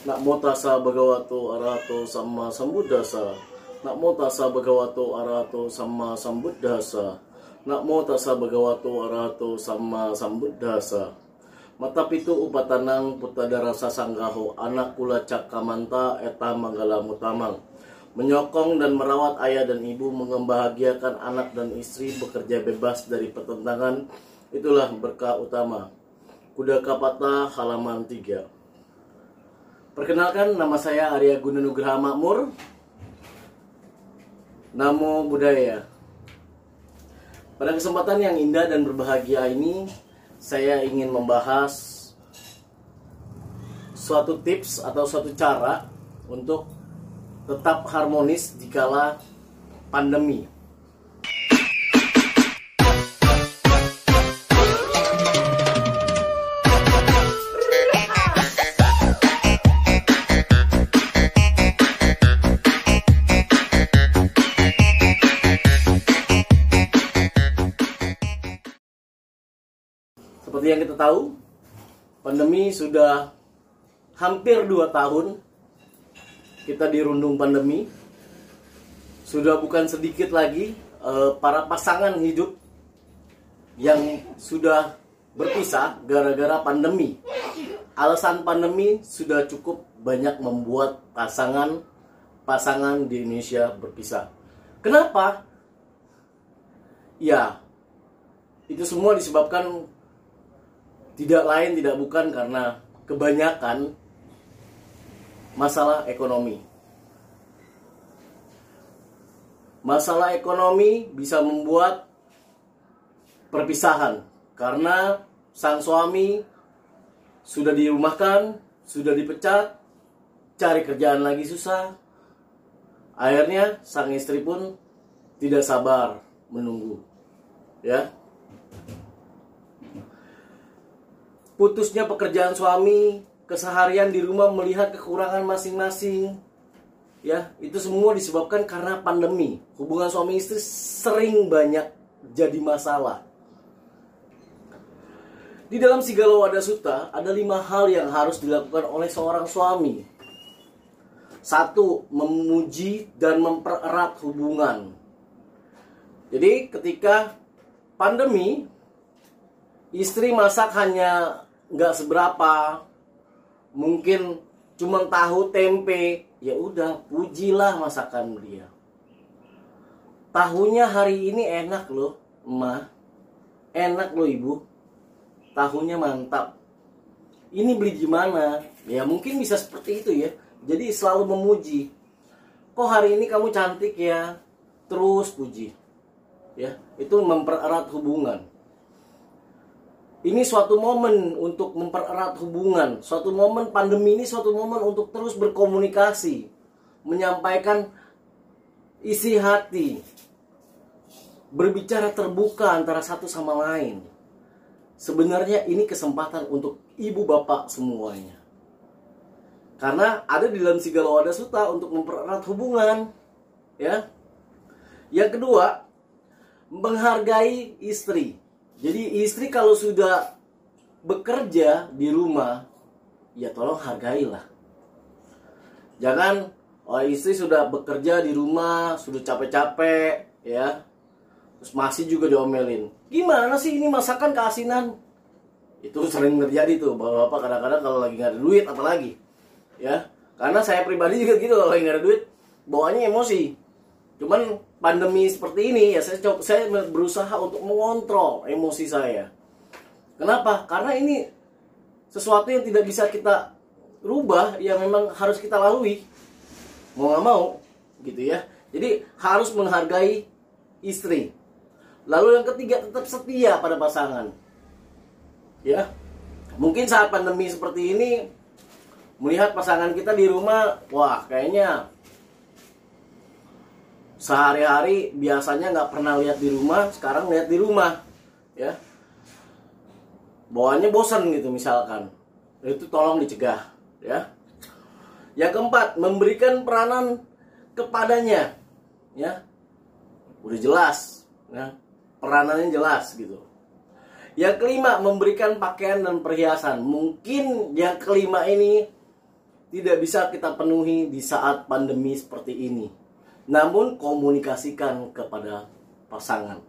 Namo tassa bhagavato arahato sama sambuddhasa. Namo tassa bhagavato arahato sama sambuddhasa. Namo tassa bhagavato sama sambuddhasa. Mata pitu upatanang putadara sasanggaho anak kula cakamanta eta manggala mutamang menyokong dan merawat ayah dan ibu membahagiakan anak dan istri bekerja bebas dari pertentangan itulah berkah utama Kuda Kapata halaman 3 Perkenalkan nama saya Arya Gunanugraha Makmur Namo Buddhaya Pada kesempatan yang indah dan berbahagia ini saya ingin membahas suatu tips atau suatu cara untuk tetap harmonis dikala pandemi. Tahu, pandemi sudah hampir dua tahun kita dirundung pandemi. Sudah bukan sedikit lagi eh, para pasangan hidup yang sudah berpisah gara-gara pandemi. Alasan pandemi sudah cukup banyak membuat pasangan-pasangan di Indonesia berpisah. Kenapa? Ya, itu semua disebabkan tidak lain tidak bukan karena kebanyakan masalah ekonomi. Masalah ekonomi bisa membuat perpisahan karena sang suami sudah dirumahkan, sudah dipecat, cari kerjaan lagi susah. Akhirnya sang istri pun tidak sabar menunggu. Ya, putusnya pekerjaan suami, keseharian di rumah melihat kekurangan masing-masing. Ya, itu semua disebabkan karena pandemi. Hubungan suami istri sering banyak jadi masalah. Di dalam Sigalo Wada Sutta ada lima hal yang harus dilakukan oleh seorang suami. Satu, memuji dan mempererat hubungan. Jadi ketika pandemi, istri masak hanya nggak seberapa. Mungkin cuma tahu tempe. Ya udah pujilah masakan dia. Tahunya hari ini enak loh emak enak loh ibu. Tahunya mantap. Ini beli gimana ya mungkin bisa seperti itu ya. Jadi selalu memuji. Kok hari ini kamu cantik ya? Terus puji. Ya itu mempererat hubungan ini suatu momen untuk mempererat hubungan, suatu momen pandemi ini suatu momen untuk terus berkomunikasi, menyampaikan isi hati, berbicara terbuka antara satu sama lain. Sebenarnya ini kesempatan untuk ibu bapak semuanya. Karena ada di dalam Sigalawada Suta untuk mempererat hubungan, ya. Yang kedua, menghargai istri. Jadi istri kalau sudah bekerja di rumah, ya tolong hargailah. Jangan oh istri sudah bekerja di rumah, sudah capek-capek, ya. Terus masih juga diomelin. Gimana sih ini masakan keasinan? Itu sering terjadi tuh, bapak-bapak kadang-kadang kalau lagi nggak ada duit apalagi. Ya. Karena saya pribadi juga gitu kalau lagi nggak ada duit, bawaannya emosi. Cuman pandemi seperti ini ya saya coba saya berusaha untuk mengontrol emosi saya. Kenapa? Karena ini sesuatu yang tidak bisa kita rubah yang memang harus kita lalui. Mau nggak mau gitu ya. Jadi harus menghargai istri. Lalu yang ketiga tetap setia pada pasangan. Ya. Mungkin saat pandemi seperti ini melihat pasangan kita di rumah, wah kayaknya sehari-hari biasanya nggak pernah lihat di rumah sekarang lihat di rumah ya. Bawaannya bosan gitu misalkan. Itu tolong dicegah ya. Yang keempat memberikan peranan kepadanya ya. Udah jelas ya. Peranannya jelas gitu. Yang kelima memberikan pakaian dan perhiasan. Mungkin yang kelima ini tidak bisa kita penuhi di saat pandemi seperti ini. Namun komunikasikan kepada pasangan.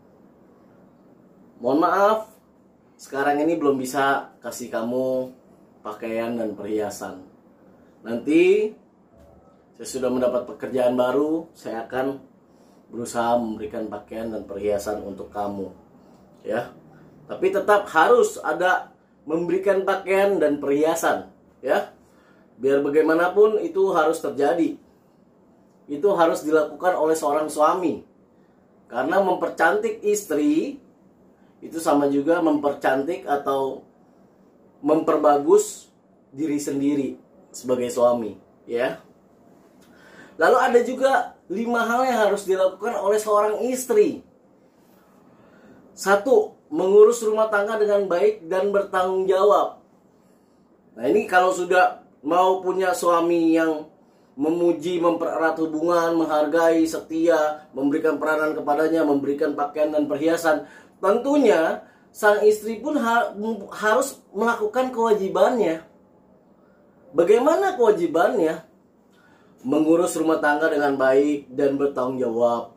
Mohon maaf, sekarang ini belum bisa kasih kamu pakaian dan perhiasan. Nanti saya sudah mendapat pekerjaan baru, saya akan berusaha memberikan pakaian dan perhiasan untuk kamu. Ya. Tapi tetap harus ada memberikan pakaian dan perhiasan, ya. Biar bagaimanapun itu harus terjadi. Itu harus dilakukan oleh seorang suami. Karena mempercantik istri itu sama juga mempercantik atau memperbagus diri sendiri sebagai suami, ya. Lalu ada juga lima hal yang harus dilakukan oleh seorang istri. Satu, mengurus rumah tangga dengan baik dan bertanggung jawab. Nah ini kalau sudah mau punya suami yang memuji, mempererat hubungan, menghargai, setia, memberikan peranan kepadanya, memberikan pakaian dan perhiasan, tentunya sang istri pun ha harus melakukan kewajibannya. Bagaimana kewajibannya? Mengurus rumah tangga dengan baik dan bertanggung jawab.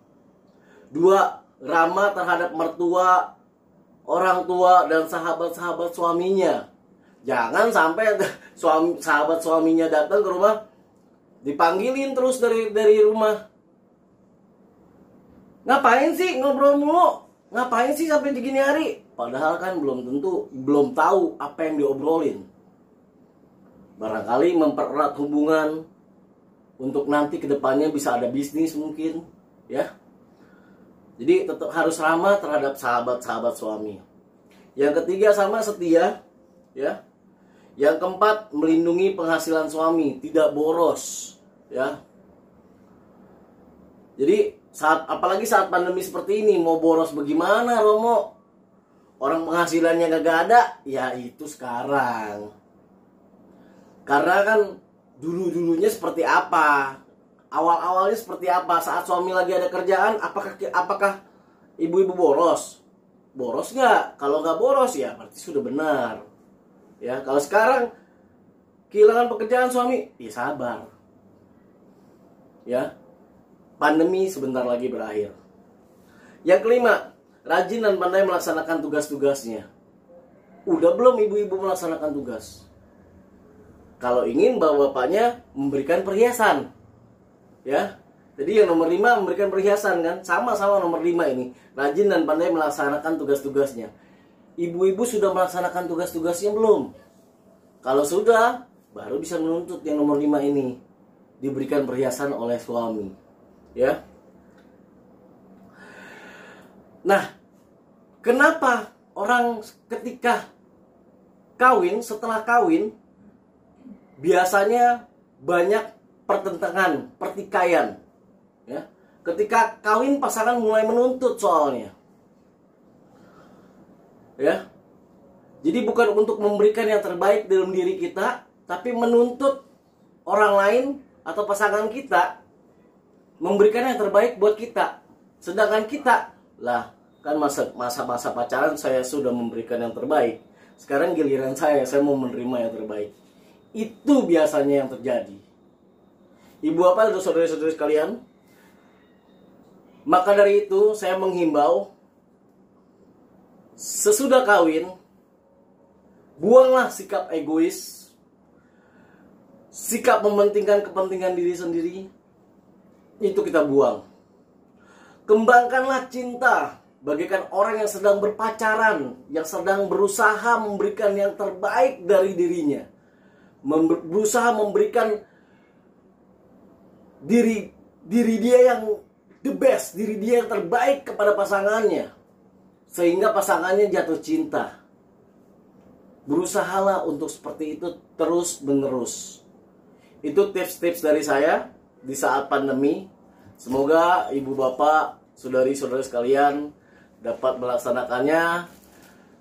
Dua, ramah terhadap mertua, orang tua dan sahabat-sahabat suaminya. Jangan sampai suami sahabat suaminya datang ke rumah dipanggilin terus dari dari rumah. Ngapain sih ngobrol mulu? Ngapain sih sampai di gini hari? Padahal kan belum tentu belum tahu apa yang diobrolin. Barangkali mempererat hubungan untuk nanti ke depannya bisa ada bisnis mungkin, ya jadi tetap harus ramah terhadap sahabat-sahabat suami. Yang ketiga sama setia, ya. Yang keempat melindungi penghasilan suami, tidak boros, ya. Jadi saat apalagi saat pandemi seperti ini mau boros bagaimana Romo? Orang penghasilannya gak ada, ya itu sekarang. Karena kan dulu-dulunya seperti apa? awal-awalnya seperti apa saat suami lagi ada kerjaan apakah apakah ibu-ibu boros boros nggak kalau nggak boros ya berarti sudah benar ya kalau sekarang kehilangan pekerjaan suami ya sabar. Ya pandemi sebentar lagi berakhir. Yang kelima rajin dan pandai melaksanakan tugas-tugasnya. Udah belum ibu-ibu melaksanakan tugas? Kalau ingin bawa bapaknya memberikan perhiasan. Ya jadi yang nomor lima memberikan perhiasan kan? Sama-sama nomor lima ini. Rajin dan pandai melaksanakan tugas-tugasnya ibu-ibu sudah melaksanakan tugas-tugasnya belum kalau sudah baru bisa menuntut yang nomor lima ini diberikan perhiasan oleh suami ya nah kenapa orang ketika kawin setelah kawin biasanya banyak pertentangan, pertikaian. Ya. Ketika kawin pasangan mulai menuntut soalnya. Ya. Jadi bukan untuk memberikan yang terbaik dalam diri kita, tapi menuntut orang lain atau pasangan kita memberikan yang terbaik buat kita. Sedangkan kita lah kan masa masa masa pacaran saya sudah memberikan yang terbaik. Sekarang giliran saya, saya mau menerima yang terbaik. Itu biasanya yang terjadi. Ibu apa untuk saudara-saudara sekalian? Maka dari itu saya menghimbau sesudah kawin buanglah sikap egois, sikap mementingkan kepentingan diri sendiri. Itu kita buang. Kembangkanlah cinta bagaikan orang yang sedang berpacaran, yang sedang berusaha memberikan yang terbaik dari dirinya. berusaha memberikan diri diri dia yang the best, diri dia yang terbaik kepada pasangannya. Sehingga pasangannya jatuh cinta. Berusahalah untuk seperti itu terus menerus. Itu tips-tips dari saya di saat pandemi. Semoga ibu bapak, saudari-saudari sekalian dapat melaksanakannya.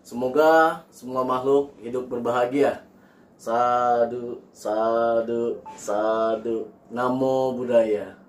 Semoga semua makhluk hidup berbahagia. Sadu, sadu, sadu. Namo Buddhaya.